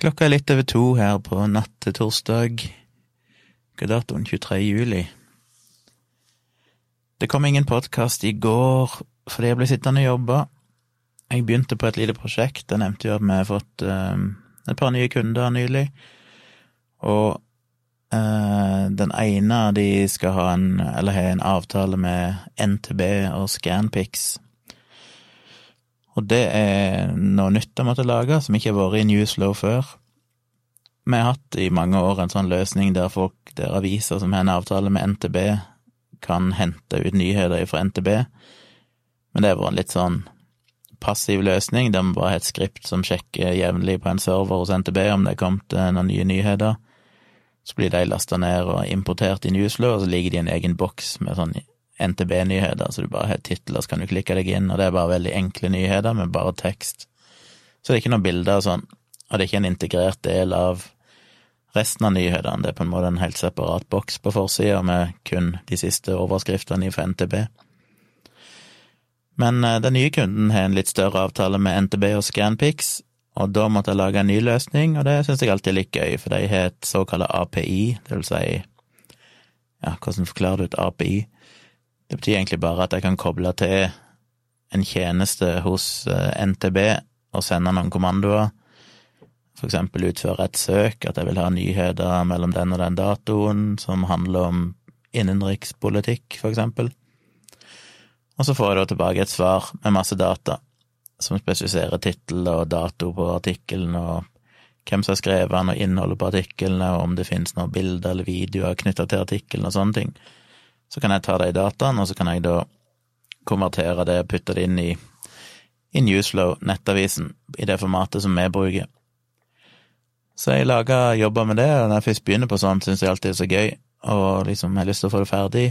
Klokka er litt over to her på natt til torsdag. Hva er datoen? 23. juli. Det kom ingen podkast i går fordi jeg ble sittende og jobbe. Jeg begynte på et lite prosjekt. Jeg nevnte jo at vi har fått um, et par nye kunder nylig. Og uh, den ene de skal ha en, eller har en avtale med NTB og Scanpix. Og det er noe nytt jeg måtte lage, som ikke har vært i Newslow før. Vi har hatt i mange år en sånn løsning der folk, der aviser som har en avtale med NTB, kan hente ut nyheter fra NTB, men det har vært en litt sånn passiv løsning, der vi bare har et skript som sjekker jevnlig på en server hos NTB om det er kommet eh, noen nye nyheter. Så blir de lasta ned og importert i Newslow, og så ligger de i en egen boks med sånn NTB-nyheter, så du bare har titler, så kan du klikke deg inn, og det er bare veldig enkle nyheter med bare tekst. Så det er ikke noen bilder og sånn, og det er ikke en integrert del av resten av nyhetene, det er på en måte en helt separat boks på forsida med kun de siste overskriftene fra NTB. Men eh, den nye kunden har en litt større avtale med NTB og Scanpix, og da måtte jeg lage en ny løsning, og det syns jeg alltid er litt gøy, for de har et såkalt API, det vil si ja, hvordan forklarer du et API? Det betyr egentlig bare at jeg kan koble til en tjeneste hos eh, NTB og sende noen kommandoer. For eksempel utføre et søk, at jeg vil ha nyheter mellom den og den datoen som handler om innenrikspolitikk, for eksempel. Og så får jeg da tilbake et svar med masse data, som spesifiserer tittel og dato på artikkelen, og hvem som har skrevet den, og innholdet på artiklene, og om det finnes noen bilder eller videoer knytta til artikkelen, og sånne ting. Så kan jeg ta de dataene, og så kan jeg da konvertere det og putte det inn i, i Newslow, nettavisen, i det formatet som vi bruker. Så jeg laga jobber med det, og når jeg først begynner på sånt, syns jeg alltid det er så gøy, og liksom har lyst til å få det ferdig.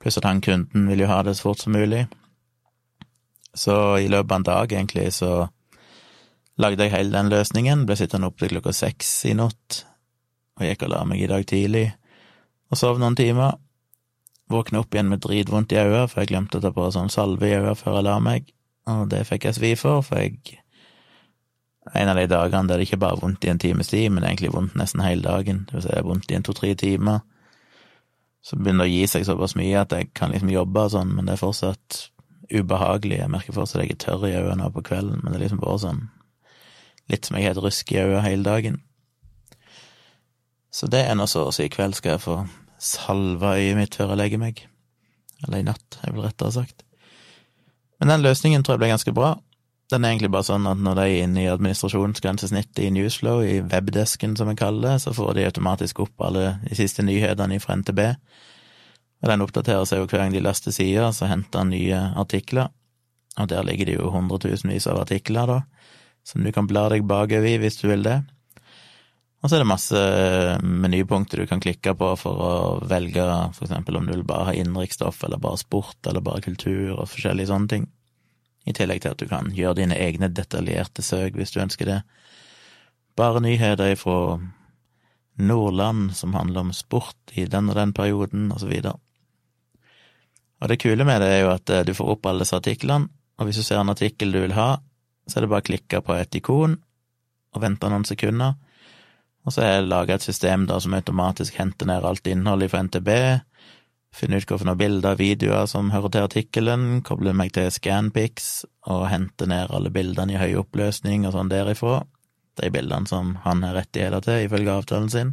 Pluss at han kunden vil jo ha det så fort som mulig. Så i løpet av en dag, egentlig, så lagde jeg hele den løsningen, ble sittende opp til klokka seks i natt, og gikk og la meg i dag tidlig, og sov noen timer. Våkna opp igjen med dritvondt i øynene, for jeg glemte å ta på sånn salve i øynene før jeg la meg, og det fikk jeg svi for, for jeg En av de dagene der det ikke bare er vondt i en times tid, men egentlig vondt nesten hele dagen, det vil si det er vondt i en to-tre timer, så begynner det å gi seg såpass mye at jeg kan liksom jobbe og sånn, men det er fortsatt ubehagelig, jeg merker fortsatt at jeg er tørr i øynene på kvelden, men det er liksom bare sånn litt som jeg har et rusk i øynene hele dagen. Så det er nå så å si i kveld skal jeg få salva øyet mitt før jeg legger meg. Eller i natt, er vel rettere sagt. Men den løsningen tror jeg ble ganske bra. Den er egentlig bare sånn at når de er inne i administrasjonsgrensesnittet i Newslow, i webdesken som jeg kaller det, så får de automatisk opp alle de siste nyhetene fra NTB. Og den oppdaterer seg jo hver gang de laster sider, så henter han nye artikler. Og der ligger det jo hundretusenvis av artikler, da, som du kan bla deg bakover i hvis du vil det. Og så er det masse menypunkter du kan klikke på for å velge for eksempel om du vil bare ha innenriksstoff, eller bare sport, eller bare kultur, og forskjellige sånne ting. I tillegg til at du kan gjøre dine egne detaljerte søk hvis du ønsker det. Bare nyheter fra Nordland som handler om sport i den og den perioden, og så videre. Og det kule med det er jo at du får opp alle disse artiklene, og hvis du ser en artikkel du vil ha, så er det bare å klikke på et ikon og vente noen sekunder og så har jeg laga et system da som automatisk henter ned alt innholdet fra NTB, finner ut hvilke bilder og videoer som hører til artikkelen, kobler meg til Scanpix og henter ned alle bildene i høy oppløsning og sånn derifra, de bildene som han har rettigheter til ifølge avtalen sin,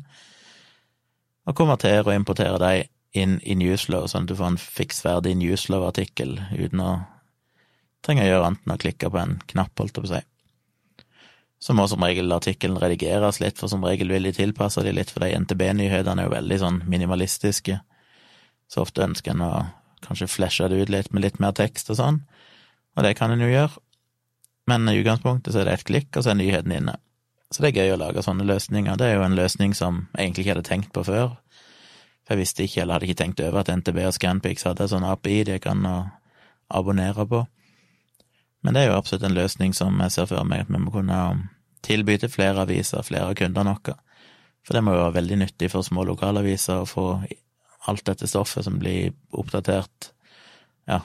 og konverterer og importerer de inn i Newslow, sånn at du får en fiksferdig Newslow-artikkel uten å trenge å gjøre annet enn å klikke på en knapp, holdt jeg på å si. Så må som regel artikkelen redigeres litt, for som regel vil de tilpasse de litt, for de NTB-nyhetene er jo veldig sånn minimalistiske. Så ofte ønsker en å kanskje flashe det ut litt med litt mer tekst og sånn, og det kan en jo gjøre. Men i utgangspunktet så er det ett klikk, og så er nyheten inne. Så det er gøy å lage sånne løsninger. Det er jo en løsning som jeg egentlig ikke hadde tenkt på før. For jeg visste ikke, eller hadde ikke tenkt over, at NTB og Scanpix hadde en sånn API de kan abonnere på. Men det er jo absolutt en løsning som jeg ser for meg at vi må kunne tilby til flere aviser, flere kunder noe. For det må jo være veldig nyttig for små lokalaviser å få alt dette stoffet som blir oppdatert ja,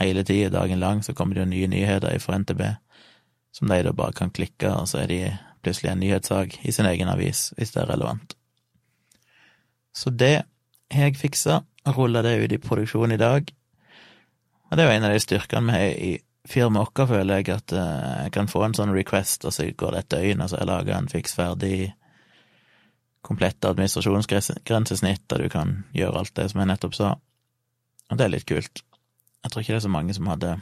hele tida, dagen lang, så kommer det jo nye nyheter fra NTB, som de da bare kan klikke, og så er de plutselig en nyhetssak i sin egen avis, hvis det er relevant. Så det har jeg fiksa, og rulla det ut i produksjon i dag. Og det er jo en av de styrkene vi har i firmaet vårt, føler jeg, at eh, jeg kan få en sånn request, og så går det et døgn, og så har jeg laga en fiks ferdig komplett administrasjonsgrensesnitt, der du kan gjøre alt det som jeg nettopp sa. Og det er litt kult. Jeg tror ikke det er så mange som hadde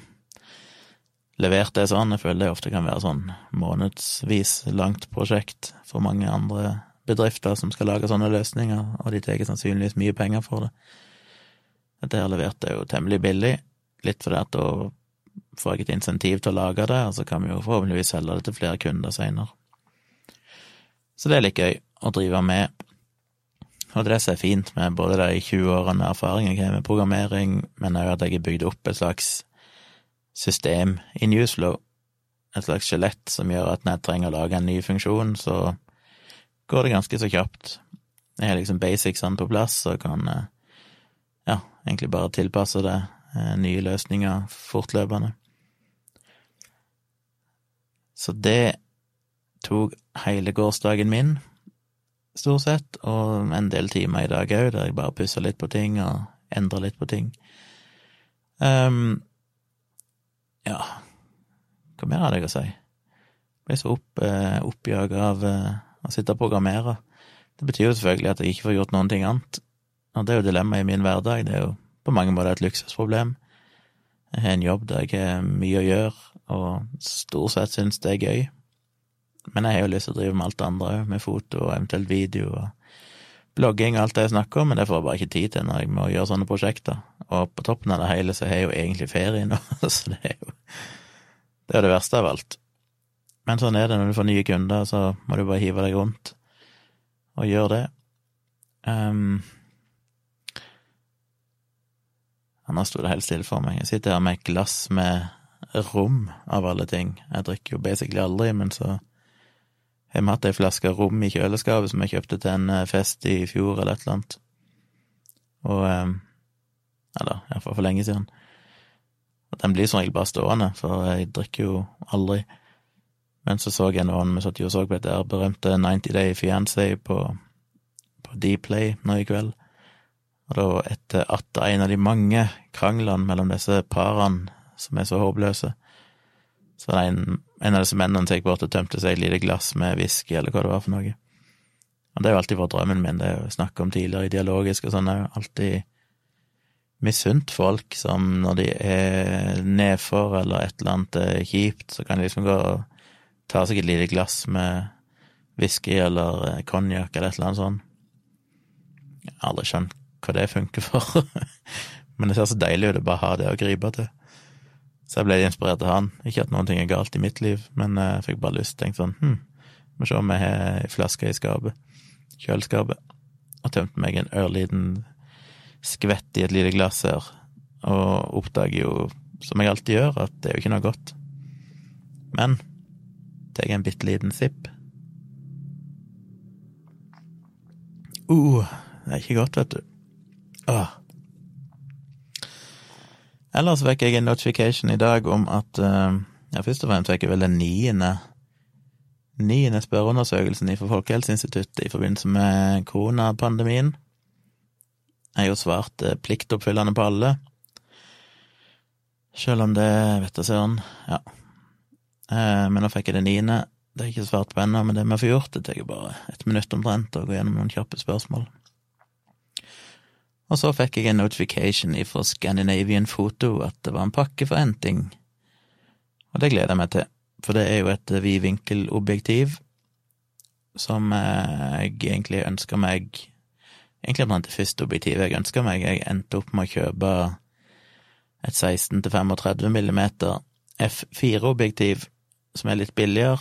levert det sånn. Jeg føler det ofte kan være sånn månedsvis langt prosjekt for mange andre bedrifter som skal lage sånne løsninger, og de tar sannsynligvis mye penger for det. Dette her leverte er jo temmelig billig, litt fordi at da får jeg et insentiv til å lage det, og så kan vi jo forhåpentligvis selge det til flere kunder seinere. Så det er litt gøy å drive med. Og det som er fint med både de 20 årene med erfaring jeg har med programmering, men òg at jeg har bygd opp et slags system i Newsflow, et slags skjelett som gjør at når jeg trenger å lage en ny funksjon, så går det ganske så kjapt. Jeg har liksom basicsene på plass og kan eh, ja, egentlig bare tilpasse det nye løsninger fortløpende. Så det tok hele gårsdagen min, stort sett, og en del timer i dag òg, der jeg bare pussa litt på ting og endra litt på ting. Um, ja, hva mer hadde jeg å si? Jeg ble så opp, uh, oppjaga av uh, å sitte og programmere. Det betyr jo selvfølgelig at jeg ikke får gjort noen ting annet, og det er jo dilemmaet i min hverdag. Det er jo på mange måter et luksusproblem. Jeg har en jobb der jeg har mye å gjøre, og stort sett syns det er gøy. Men jeg har jo lyst til å drive med alt det andre òg, med foto og eventuelt video og blogging og alt det jeg snakker om, men det får jeg bare ikke tid til når jeg må gjøre sånne prosjekter. Og på toppen av det hele så har jeg jo egentlig ferie nå, så det er jo Det er jo det verste av alt. Men sånn er det når du får nye kunder, så må du bare hive deg rundt og gjøre det. Um, Annars sto det helt stille for meg. Jeg sitter her med et glass med rom, av alle ting. Jeg drikker jo basically aldri, men så har vi hatt ei flaske rom i kjøleskapet som jeg kjøpte til en eh, fest i fjor, eller et eller annet. Og eh, Eller iallfall for lenge siden. Og den blir som regel bare stående, for jeg drikker jo aldri. Men så så jeg noen, vi satt jo og så på dette berømte 90 Day Fiancé på, på Dplay nå i kveld. Og da, etter at en av de mange kranglene mellom disse parene som er så håpløse, så var det en, en av disse mennene som gikk bort og tømte seg et lite glass med whisky, eller hva det var for noe. Og det er jo alltid vært drømmen min, det å snakke om tidligere ideologisk og sånn, jeg har alltid misunt folk som når de er nedfor eller et eller annet er kjipt, så kan de liksom gå og ta seg et lite glass med whisky eller konjakk eller et eller annet sånt. Jeg har aldri skjønt hva det funker for, men det ser så deilig ut å bare ha det å gripe til. Så jeg ble inspirert av han. Ikke at noen ting er galt i mitt liv, men jeg fikk bare lyst. Tenkte sånn hm, må se om jeg har ei flaske i skapet, kjøleskapet, og tømte meg en ørliten skvett i et lite glass her, og oppdager jo, som jeg alltid gjør, at det er jo ikke noe godt. Men tar en bitte liten sipp Uh, det er ikke godt, vet du. Åh. Ellers fikk jeg en notification i dag om at uh, Ja, først og fremst fikk jeg vel den niende niende spørreundersøkelsen fra Folkehelseinstituttet i forbindelse med koronapandemien. Jeg har jo svart uh, pliktoppfyllende på alle, selv om det vet jeg søren, ja. Uh, men nå fikk jeg det niende. Det jeg ikke svart på ennå, men det vi får gjort, det tar bare et minutt omtrent å gå gjennom noen kjappe spørsmål. Og så fikk jeg en notification ifra Scandinavian Photo at det var en pakke for henting. Og det gleder jeg meg til, for det er jo et vidvinkelobjektiv som jeg egentlig ønsker meg Egentlig blant det første objektivet jeg ønsker meg. Jeg endte opp med å kjøpe et 16-35 mm F4-objektiv som er litt billigere,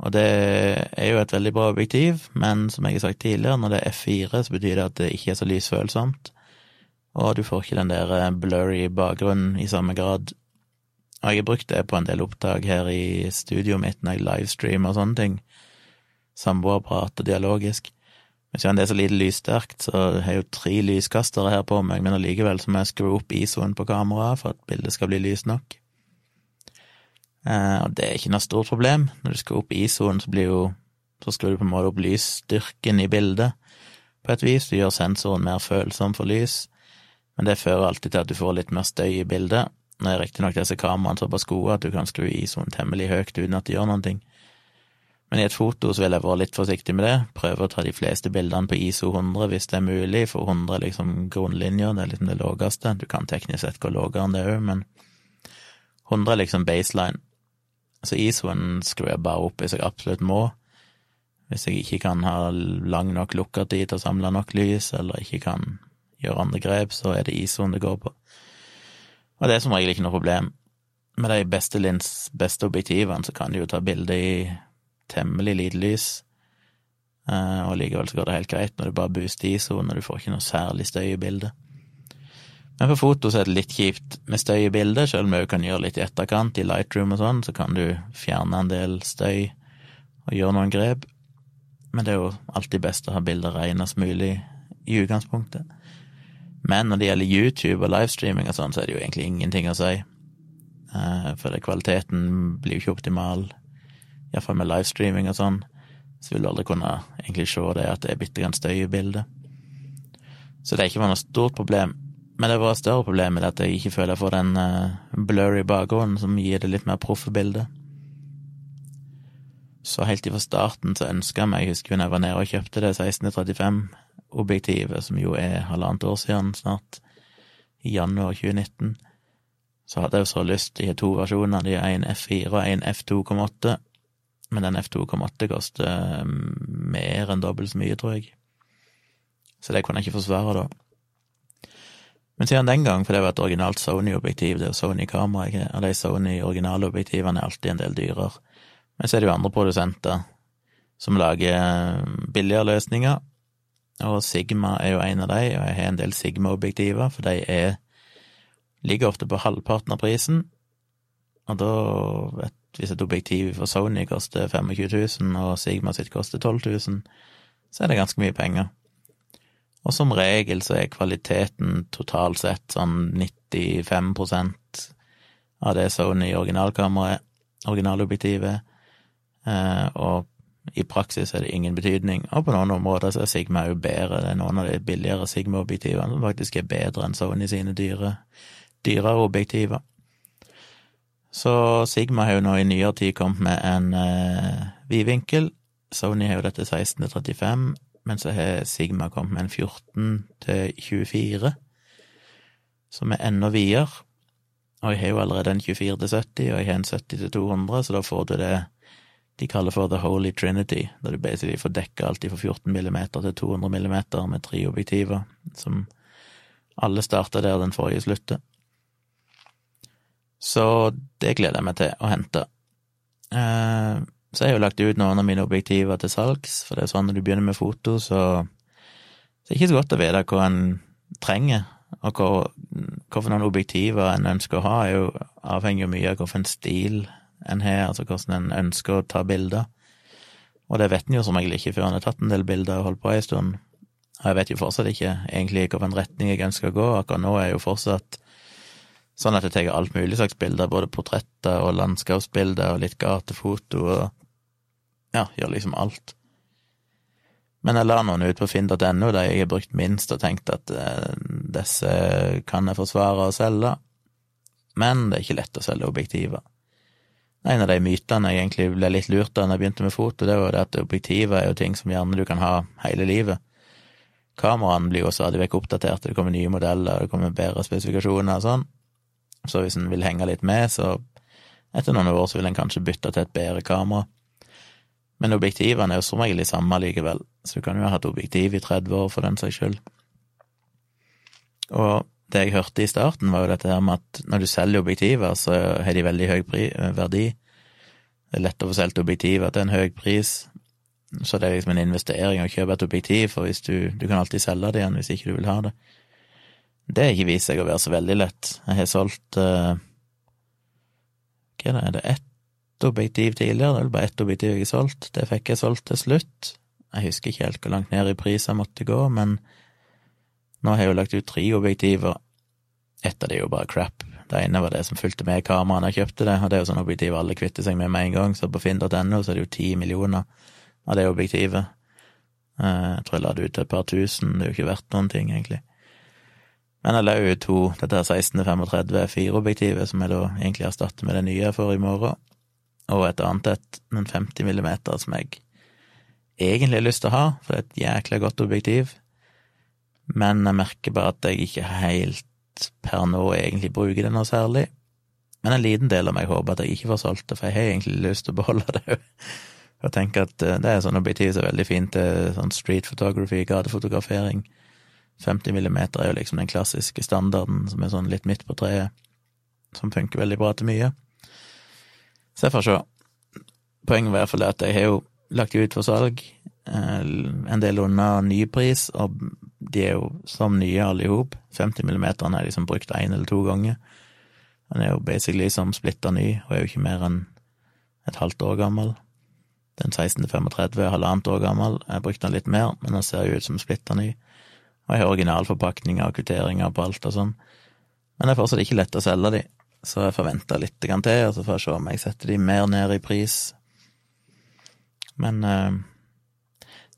og det er jo et veldig bra objektiv, men som jeg har sagt tidligere, når det er F4, så betyr det at det ikke er så lysfølsomt, og du får ikke den der eh, blurry bakgrunnen i samme grad. Og jeg har brukt det på en del opptak her i studioet mitt når jeg livestreamer og sånne ting. Samboerprat og dialogisk. Men siden det er så lite lyssterkt, så har jeg jo tre lyskastere her på meg, men allikevel så må jeg skru opp ISO-en på kameraet for at bildet skal bli lyst nok. Eh, og det er ikke noe stort problem. Når du skal opp i ISO-en, så jo så skrur du på en måte opp lysstyrken i bildet på et vis. Du gjør sensoren mer følsom for lys, men det fører alltid til at du får litt mer støy i bildet. Nå er riktignok disse kameraene såpass gode at du kan skru ISO-en temmelig høyt uten at det gjør noen ting. Men i et foto så vil jeg være litt forsiktig med det, prøve å ta de fleste bildene på ISO 100 hvis det er mulig, for 100 er liksom grunnlinja, det er liksom det laveste. Du kan teknisk sett gå lavere enn det òg, men 100 er liksom baseline. Så ISO-en skrur jeg bare opp hvis jeg absolutt må. Hvis jeg ikke kan ha lang nok lukkertid til å samle nok lys, eller ikke kan gjøre andre grep, så er det ISO-en det går på. Og det er som regel ikke noe problem. Med de beste lins, beste objektivene, så kan du jo ta bilde i temmelig lite lys, eh, og likevel så går det helt greit når du bare booster ISO, når du får ikke noe særlig støy i bildet. Men for foto så er det litt kjipt med støy i bildet, selv om vi kan gjøre litt i etterkant, i Lightroom og sånn, så kan du fjerne en del støy og gjøre noen grep. Men det er jo alltid best å ha bilder renest mulig i utgangspunktet. Men når det gjelder YouTube og livestreaming og sånn, så er det jo egentlig ingenting å si. For for kvaliteten blir jo ikke optimal iallfall med livestreaming og sånn, så vil du aldri kunne egentlig se det at det er bitte grann støy i bildet. Så det er ikke noe stort problem. Men det var et større problem med at jeg ikke føler jeg får den uh, blurry bakgrunnen som gir det litt mer proffe bildet. Så helt ifra starten så ønska jeg meg, jeg husker jo når jeg var nede og kjøpte det 1635-objektivet, som jo er halvannet år siden snart, i januar 2019, så hadde jeg jo så lyst, til to versjoner, de er en F4 og en F2,8, men den F2,8 koster eh, mer enn dobbelt så mye, tror jeg. Så det kunne jeg ikke forsvare, da. Men siden den gang, for det var et originalt Sony-objektiv, det er Sony-kamera, og de Sony-originalobjektivene er alltid en del dyrere. Men så er det jo andre produsenter som lager eh, billigere løsninger, og Sigma er jo en av de, og jeg har en del Sigma-objektiver, for de er ligger ofte på halvparten av prisen, og da vet hvis et objektiv for Sony koster 25 000, og Sigma sitt koster 12 000, så er det ganske mye penger. Og som regel så er kvaliteten totalt sett sånn 95% av det Sony originalkameraet, originalobjektivet, eh, og i praksis er det ingen betydning. Og på noen områder så er Sigma jo bedre. Det er noen av de billigere Sigma-objektivene som faktisk er bedre enn Sony sine dyre, dyrere objektiver. Så Sigma har jo nå i nyere tid kommet med en eh, vidvinkel. Sony har jo dette 16 til 35, men så har Sigma kommet med en 14 til 24, som er enda videre. Og jeg har jo allerede en 24 til 70, og jeg har en 70 til 200, så da får du det de kaller for The Holy Trinity, der du basically får dekka alt fra 14 millimeter til 200 millimeter med tre objektiver, som alle starta der den forrige sluttet. Så det gleder jeg meg til å hente. Eh, så jeg har jo lagt ut noen av mine objektiver til salgs, for det er sånn når du begynner med foto, så, så er det ikke så godt å vite hva en trenger, og hva, hvilke noen objektiver en ønsker å ha, er jo avhengig av mye av hvilken stil en har, altså hvordan en ønsker å ta bilder. Og det vet en jo som regel ikke før en har tatt en del bilder og holdt på ei stund. Og jeg vet jo fortsatt ikke egentlig hvilken retning jeg ønsker å gå, akkurat nå er jeg jo fortsatt Sånn at jeg tar alt mulig slags bilder, både portretter og landskapsbilder og litt gatefoto og ja, gjør liksom alt. Men jeg la noen ut på finn.no der jeg har brukt minst og tenkt at eh, disse kan jeg forsvare og selge, men det er ikke lett å selge objektiver. En av de mytene jeg egentlig ble litt lurt av da jeg begynte med foto, det var det at objektiver er jo ting som gjerne du kan ha hele livet. Kameraene blir jo stadig vekk oppdatert, det kommer nye modeller, det kommer bedre spesifikasjoner og sånn. Så hvis en vil henge litt med, så etter noen år så vil en kanskje bytte til et bedre kamera. Men objektivene er jo som regel de samme likevel, så du kan jo ha hatt objektiv i 30 år for den saks skyld. Og det jeg hørte i starten, var jo dette her med at når du selger objektiver, så har de veldig høy verdi. Det er lett å få solgt objektiver til en høy pris, så det er liksom en investering å kjøpe et objektiv, for hvis du, du kan alltid selge det igjen hvis ikke du vil ha det. Det har ikke vist seg å være så veldig lett. Jeg har solgt uh, Hva er det, er det ett objektiv tidligere? Det var bare ett objektiv jeg solgte. solgt. Det fikk jeg solgt til slutt. Jeg husker ikke helt hvor langt ned i pris jeg måtte gå, men nå har jeg jo lagt ut tre objektiver. Ett av det er jo bare crap. Det ene var det som fulgte med kameraet da jeg kjøpte det, og det er jo sånn objektiv alle kvitter seg med med en gang, så på finn.no så er det jo ti millioner av det objektivet. Eh, jeg tror jeg la det ut til et par tusen, det er jo ikke verdt noen ting, egentlig. Men jeg la ut to, dette er 1635 F4-objektivet, som jeg da egentlig erstatter med det nye jeg får i morgen, og et annet et, en 50 millimeter, som jeg egentlig har lyst til å ha, for det er et jækla godt objektiv, men jeg merker bare at jeg ikke helt per nå egentlig bruker det noe særlig. Men en liten del av meg håper at jeg ikke får solgt det, for jeg har egentlig lyst til å beholde det. Jeg tenker at eh, det er sånn objektiv som er veldig fint til sånn street photography, gatefotografering. 50 millimeter er jo liksom den klassiske standarden som er sånn litt midt på treet, som funker veldig bra til mye. Så jeg får se. Poenget var iallfall at jeg har jo lagt ut for salg eh, en del under nypris, og de er jo som nye alle i hop. 50 millimeter er liksom brukt én eller to ganger. Den er jo basically som splitta ny, og er jo ikke mer enn et halvt år gammel. Den 1635 er halvannet år gammel. Jeg har brukt den litt mer, men den ser jo ut som splitta ny. Og jeg har originalforpakninger og kvitteringer på alt og sånn. Men det er fortsatt ikke lett å selge de, så jeg forventer litt til, og så får jeg se om jeg setter de mer ned i pris. Men eh,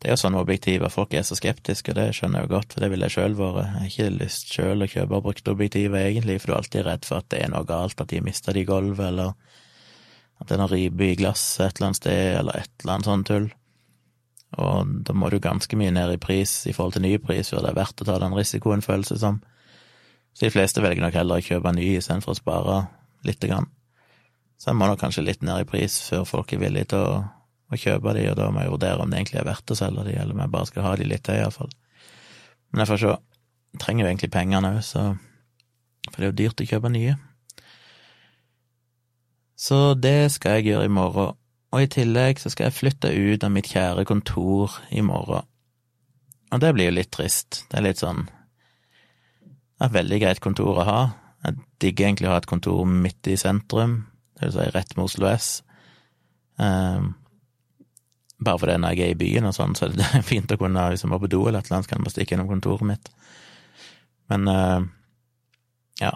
det er jo sånn objektiver. folk er så skeptiske, og det skjønner jeg jo godt, for det ville jeg sjøl vært. Jeg har ikke lyst sjøl å kjøpe brukte objektiver, egentlig, for du er alltid redd for at det er noe galt, at de mista det i gulvet, eller at det er noe ripe i glasset et eller annet sted, eller et eller annet sånt tull. Og da må du ganske mye ned i pris i forhold til ny pris før det er verdt å ta den risikoen, føles det som. Så de fleste velger nok heller å kjøpe ny istedenfor å spare lite grann. Så jeg må nok kanskje litt ned i pris før folk er villige til å, å kjøpe de, og da må jeg vurdere om det egentlig er verdt å selge de, eller om jeg bare skal ha de litt til, iallfall. Men jeg får se. Jeg trenger jo egentlig pengene òg, så For det er jo dyrt å kjøpe nye. Så det skal jeg gjøre i morgen og i tillegg så skal jeg flytte ut av mitt kjære kontor i morgen. Og det blir jo litt trist. Det er litt sånn Er et veldig greit kontor å ha. Jeg digger egentlig å ha et kontor midt i sentrum, det vil si rett med Oslo S. Um, bare fordi når jeg er i byen og sånn, så er det fint å kunne, hvis jeg må på do eller et eller annet, så kan jeg bare stikke innom kontoret mitt. Men uh, ja.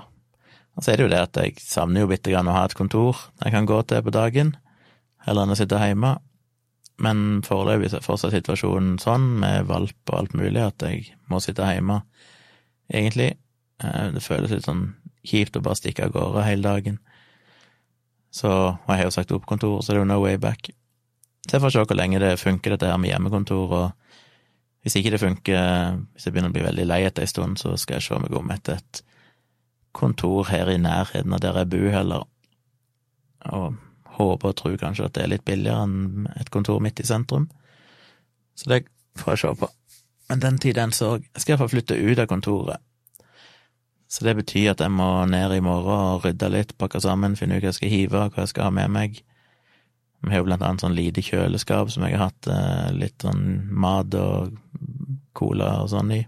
Og så er det jo det at jeg savner jo bitte grann å ha et kontor jeg kan gå til på dagen heller enn å sitte hjemme. Men foreløpig er fortsatt situasjonen sånn, med valp og alt mulig, at jeg må sitte hjemme, egentlig. Eh, det føles litt sånn kjipt å bare stikke av gårde hele dagen. Så, og jeg har jo sagt opp kontoret, så det er jo no way back. Så jeg får se hvor lenge det funker, dette her med hjemmekontor, og hvis ikke det funker, hvis jeg begynner å bli veldig lei etter ei stund, så skal jeg se meg om etter et kontor her i nærheten av der jeg bor, heller. Og håper og tror kanskje at det er litt billigere enn et kontor midt i sentrum. Så det får jeg se på. Men den tid, den sorg. Jeg skal iallfall flytte ut av kontoret. Så det betyr at jeg må ned i morgen og rydde litt, pakke sammen, finne ut hva jeg skal hive, hva jeg skal ha med meg. Vi har jo blant annet sånn lite kjøleskap som jeg har hatt eh, litt sånn mat og cola og sånn i.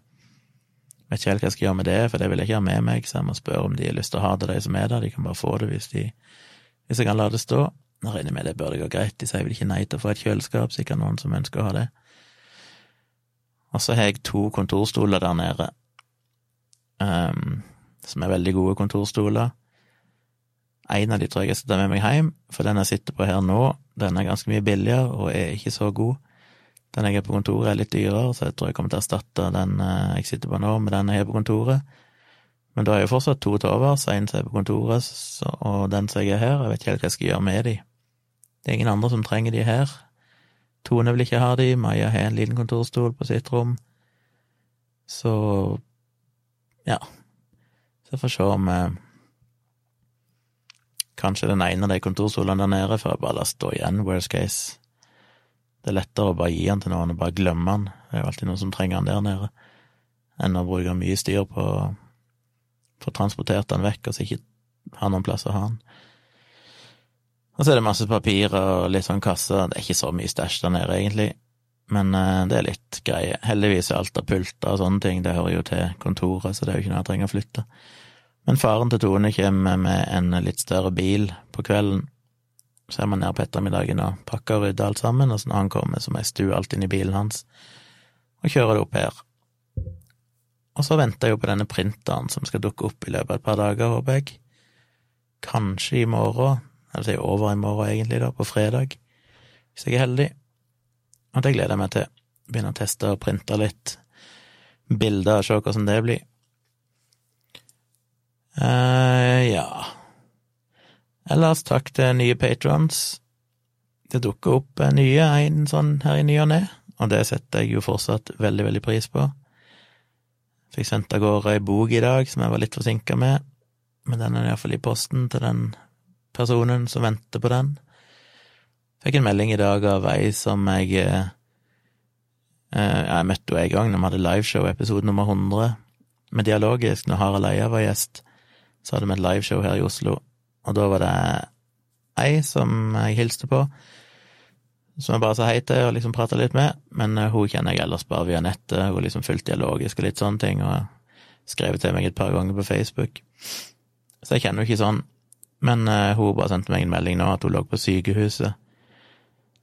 Vet ikke helt hva jeg skal gjøre med det, for det vil jeg ikke ha med meg, så jeg må spørre om de har lyst til å ha det, de som er der. De kan bare få det hvis de hvis jeg kan la det stå. Jeg regner med det bør det gå greit, de sier vel ikke nei til å få et kjøleskap, sikkert noen som ønsker å ha det. Og så har jeg to kontorstoler der nede, um, som er veldig gode kontorstoler. En av de tror jeg jeg skal ta med meg hjem, for den jeg sitter på her nå, den er ganske mye billigere og er ikke så god. Den jeg har på kontoret, er litt dyrere, så jeg tror jeg kommer til å erstatte den eh, jeg sitter på nå, med den jeg har på kontoret. Men da er jo fortsatt to til overs, en som er på kontoret, så, og den som jeg er her. Jeg vet ikke helt hva jeg skal gjøre med de. Det er ingen andre som trenger de her. Tone vil ikke ha de, Maja har en liten kontorstol på sitt rom. Så ja. Så jeg får se om eh, Kanskje den ene av de kontorstolene der nede får jeg bare la stå igjen, worst case. Det er lettere å bare gi den til noen og bare glemme den. Det er jo alltid noen som trenger den der nede, enn å bruke mye styr på å få transportert den vekk, og så ikke ha noen plass å ha den. Og så er det masse papirer og litt sånn kasser, det er ikke så mye stæsj der nede, egentlig, men uh, det er litt greie. Heldigvis er alt av pulter og sånne ting, det hører jo til kontoret, så det er jo ikke noe jeg trenger å flytte. Men faren til Tone kommer med en litt større bil på kvelden, så er man nede på ettermiddagen og pakker og rydder alt sammen, og så når han kommer, så må jeg stue alt inn i bilen hans og kjøre det opp her. Og så venter jeg jo på denne printeren som skal dukke opp i løpet av et par dager, håper jeg. kanskje i morgen, eller si over i morgen egentlig, da, på fredag, hvis jeg er heldig. Og det gleder jeg meg til. Begynne å teste og printe litt bilder og se hvordan det blir. Uh, ja Ellers takk til nye patrons. Det dukker opp nye en sånn her i ny og ne, og det setter jeg jo fortsatt veldig, veldig pris på. Fikk sendt av gårde ei bok i dag som jeg var litt forsinka med, men den er iallfall i posten til den personen som venter på den. Fikk en melding i dag av ei som jeg eh, Jeg møtte henne en gang når vi hadde liveshow, episode nummer 100, med Dialogisk, når Harald Eia var gjest. Så hadde vi et liveshow her i Oslo, og da var det ei som jeg hilste på, som jeg bare sa hei til og liksom prata litt med, men eh, hun kjenner jeg ellers bare via nettet, hun har liksom fulgt dialogisk og litt sånne ting, og skrevet til meg et par ganger på Facebook. Så jeg kjenner jo ikke sånn, men uh, hun bare sendte meg en melding nå at hun lå på sykehuset.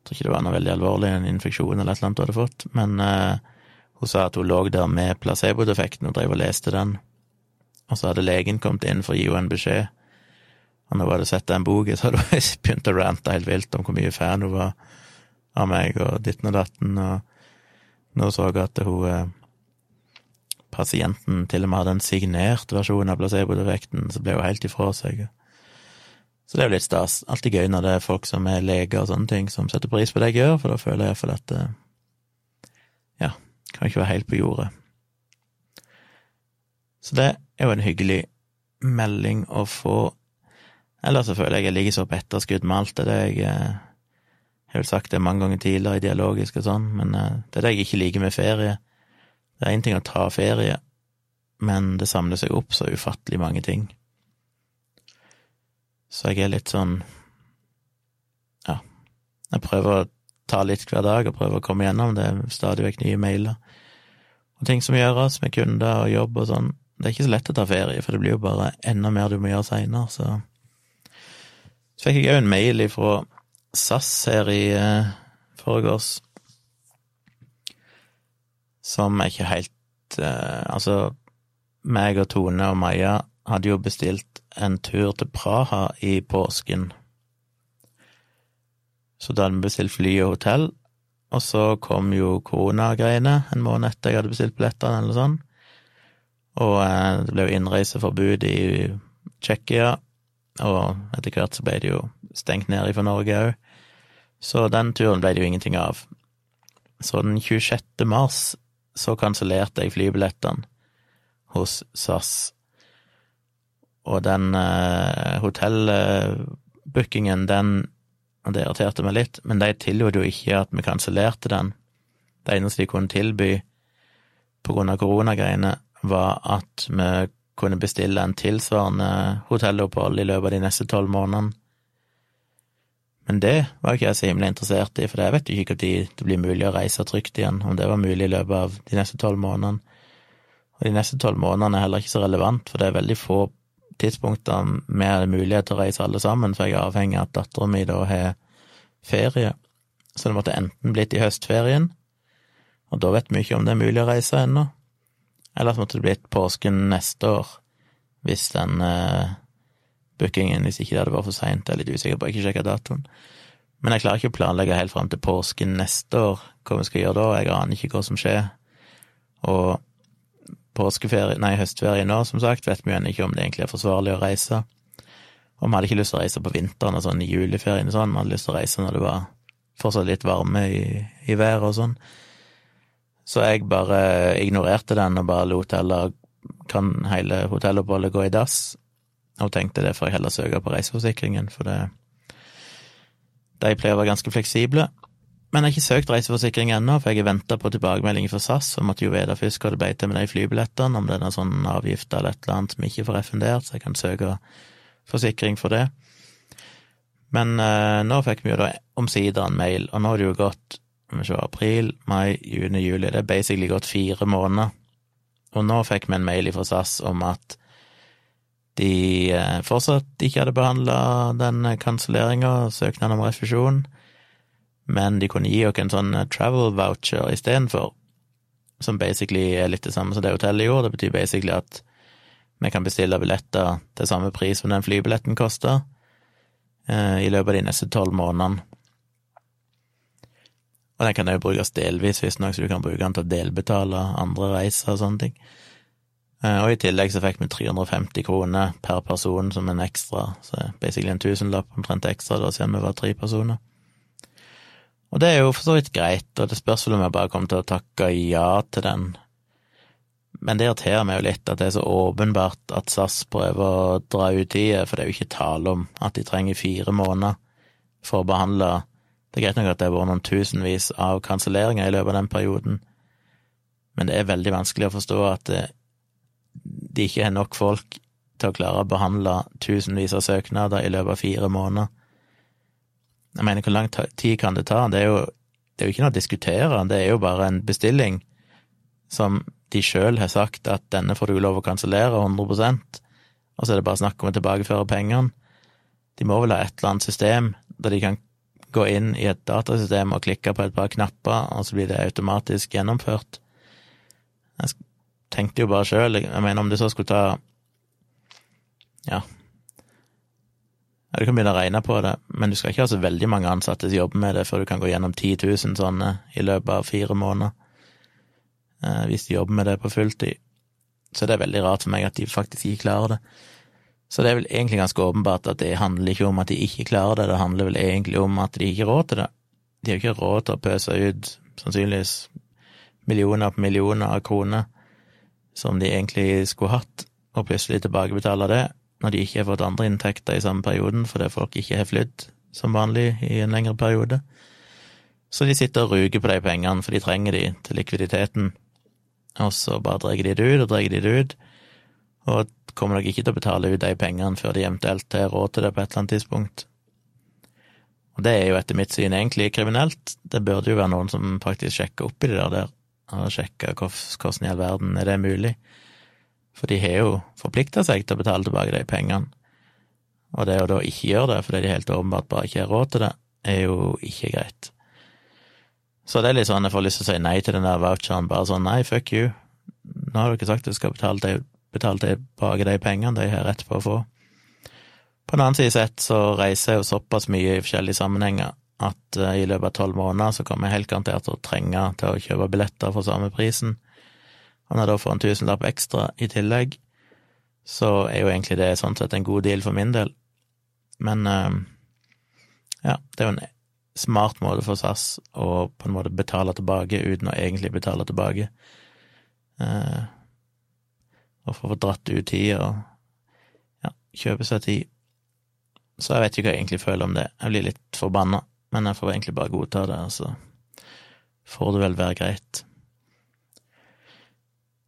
Jeg tror ikke det var noe veldig alvorlig, en infeksjon eller et eller annet hun hadde fått, men uh, hun sa at hun lå der med placebo-defekten og drev og leste den, og så hadde legen kommet inn for å gi henne en beskjed, og når hun hadde sett den boka, så hadde hun begynt å rante helt vilt om hvor mye fan hun var av meg, og ditten og datten, og nå så jeg at hun eh, Pasienten til og med hadde en signert versjon av placebo-defekten, så ble hun helt ifra seg. Så det er jo litt stas. Alltid gøy når det er folk som er leger og sånne ting, som setter pris på det jeg gjør, for da føler jeg iallfall at eh, Ja, kan ikke være helt på jordet. Så det er jo en hyggelig melding å få. Ellers så føler jeg jeg ligger så på etterskudd med alt det jeg eh, jeg har sagt det mange ganger tidligere i dialogisk og sånn, men eh, det er det jeg ikke liker med ferie. Det er én ting å ta ferie, men det samler seg opp så ufattelig mange ting. Så jeg er litt sånn Ja, jeg prøver å ta litt hver dag og prøver å komme gjennom. Det er stadig vekk nye mailer og ting som gjøres med kunder og jobb og sånn. Det er ikke så lett å ta ferie, for det blir jo bare enda mer du må gjøre seinere, så Så fikk jeg òg en mail ifra SAS her i eh, forgårs, som er ikke helt eh, Altså, meg og Tone og Maja hadde jo bestilt en tur til Praha i påsken. Så da hadde vi bestilt fly og hotell, og så kom jo koronagreiene en måned etter jeg hadde bestilt billettene, eller sånn. Og eh, det ble jo innreiseforbud i Tsjekkia, og etter hvert så ble det jo stengt ned for Norge òg. Så den turen ble det jo ingenting av. Så den 26. mars så kansellerte jeg flybillettene hos SAS. Og den uh, hotellbookingen, den Og det irriterte meg litt, men de tillot jo ikke at vi kansellerte den. Det eneste de kunne tilby på grunn av koronagreiene, var at vi kunne bestille en tilsvarende hotellopphold i løpet av de neste tolv månedene. Men det var ikke jeg så himmelig interessert i, for jeg vet jo ikke når det blir mulig å reise trygt igjen, om det var mulig i løpet av de neste tolv månedene. Og de neste tolv månedene er heller ikke så relevant, for det er veldig få tidspunkter med mulighet til å reise alle sammen, for jeg er avhengig av at dattera mi da har ferie. Så det måtte enten blitt i høstferien, og da vet vi ikke om det er mulig å reise ennå, eller så måtte det blitt påsken neste år, hvis den eh, bookingen hvis ikke det hadde vært for seint. Jeg er litt usikker på, jeg har ikke sjekka datoen. Men jeg klarer ikke å planlegge helt fram til påsken neste år hva vi skal gjøre da. Jeg aner ikke hva som skjer. Og påskeferie, nei, høstferie nå, som sagt, vet vi jo ennå ikke om det egentlig er forsvarlig å reise. Og vi hadde ikke lyst til å reise på vinteren og sånn i juleferien og sånn, vi hadde lyst til å reise når det var fortsatt litt varme i, i været og sånn. Så jeg bare ignorerte den og bare lot heller kan hele hotelloppholdet gå i dass, og tenkte det får jeg heller søke på reiseforsikringen, for det De pleier å være ganske fleksible. Men jeg har ikke søkt reiseforsikring ennå, for jeg har venta på tilbakemelding fra SAS og måtte jo vite først hva det ble til med de flybillettene, om det er noen sånn avgift eller et eller annet som ikke får refundert, så jeg kan søke forsikring for det. Men eh, nå fikk vi jo da omsider en mail, og nå har det jo gått vi se, april, mai, juni, juli, det er basically gått fire måneder. Og nå fikk vi en mail fra SAS om at de eh, fortsatt ikke hadde behandla den kanselleringa, søknaden om refusjon, men de kunne gi oss en sånn eh, travel voucher istedenfor, som basically er litt det samme som det hotellet gjorde. Det betyr basically at Vi kan bestille billetter til samme pris som den flybilletten koster, eh, i løpet av de neste tolv månedene. Og den kan òg brukes delvis, visstnok, så du kan bruke den til å delbetale andre reiser og sånne ting. Eh, og i tillegg så fikk vi 350 kroner per person som en ekstra, så basically en tusenlapp omtrent ekstra da siden vi var tre personer. Og det er jo for så vidt greit, og det spørs vel om jeg bare kommer til å takke ja til den. Men det irriterer meg jo litt at det er så åpenbart at SAS prøver å dra ut tida, for det er jo ikke tale om at de trenger fire måneder for å behandle Det er greit nok at det har vært noen tusenvis av kanselleringer i løpet av den perioden, men det er veldig vanskelig å forstå at de ikke har nok folk til å klare å behandle tusenvis av søknader i løpet av fire måneder. Jeg mener, hvor lang tid kan det ta? Det er jo, det er jo ikke noe å diskutere, det er jo bare en bestilling som de sjøl har sagt at denne får du lov å kansellere 100% og så er det bare snakk om å tilbakeføre pengene. De må vel ha et eller annet system der de kan gå inn i et datasystem og klikke på et par knapper, og så blir det automatisk gjennomført. Jeg tenkte jo bare sjøl, jeg mener om det så skulle ta ja, ja, du kan begynne å regne på det, men du skal ikke ha så veldig mange ansatte som jobber med det før du kan gå gjennom 10 000 sånne i løpet av fire måneder, eh, hvis de jobber med det på fulltid. Så det er veldig rart for meg at de faktisk ikke klarer det. Så det er vel egentlig ganske åpenbart at det handler ikke om at de ikke klarer det, det handler vel egentlig om at de ikke har råd til det. De har ikke råd til å pøse ut sannsynligvis millioner på millioner av kroner som de egentlig skulle hatt, og plutselig tilbakebetale det når de ikke har fått andre inntekter i samme perioden fordi folk ikke har flydd som vanlig i en lengre periode. Så de sitter og ruger på de pengene, for de trenger de til likviditeten. Og så bare drar de det ut og drar de det ut, og kommer nok ikke til å betale ut de pengene før de eventuelt har råd til det på et eller annet tidspunkt. Og det er jo etter mitt syn egentlig kriminelt. Det burde jo være noen som faktisk sjekker opp i det der, og sjekker hvordan i all verden er det mulig. For de har jo forplikta seg til å betale tilbake de pengene. Og det å da ikke gjøre det fordi de helt åpenbart bare ikke har råd til det, er jo ikke greit. Så det er litt sånn jeg får lyst til å si nei til den der voucheren, bare sånn nei, fuck you. Nå har du ikke sagt at du skal betale, de, betale tilbake de pengene de har rett på å få. På den annen side sett så reiser jeg jo såpass mye i forskjellige sammenhenger at uh, i løpet av tolv måneder så kommer jeg helt garantert til å trenge til å kjøpe billetter for samme prisen. Når jeg da får en tusenlapp ekstra i tillegg, så er jo egentlig det sånn sett en god deal for min del. Men uh, ja, det er jo en smart måte for SAS å på en måte betale tilbake uten å egentlig betale tilbake. Uh, og få dratt ut tid og ja, kjøpe seg tid. Så jeg vet ikke hva jeg egentlig føler om det. Jeg blir litt forbanna, men jeg får egentlig bare godta det, og så får det vel være greit.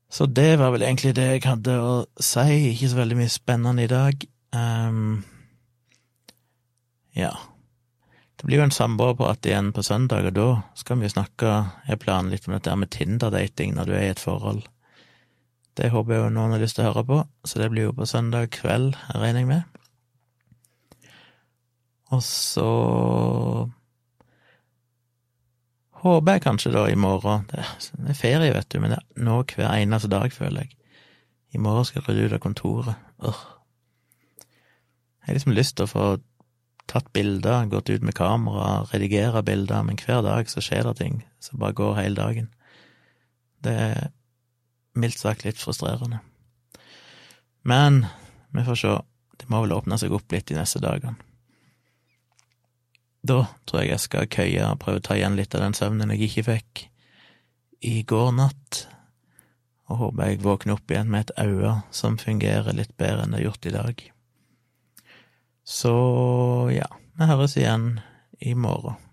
Så det var vel egentlig det jeg hadde å si. Ikke så veldig mye spennende i dag. Um, ja. Det blir jo en samboerprat igjen på søndag, og da skal vi snakke Jeg planer litt om dette med Tinder-dating når du er i et forhold. Det håper jeg jo noen har lyst til å høre på, så det blir jo på søndag kveld, regner jeg med. Og så Håper jeg kanskje da i morgen Det er ferie, vet du, men det er nå hver eneste dag, føler jeg. I morgen skal jeg rydde ut av kontoret. Urgh. Jeg har liksom lyst til å få tatt bilder, gått ut med kamera, redigere bilder, men hver dag så skjer det ting som bare går hele dagen. Det er mildt sagt litt frustrerende. Men vi får se. Det må vel åpne seg opp litt de neste dagene. Da tror jeg jeg skal køye og prøve å ta igjen litt av den søvnen jeg ikke fikk i går natt, og håper jeg våkner opp igjen med et øye som fungerer litt bedre enn det har gjort i dag. Så ja, vi høres igjen i morgen.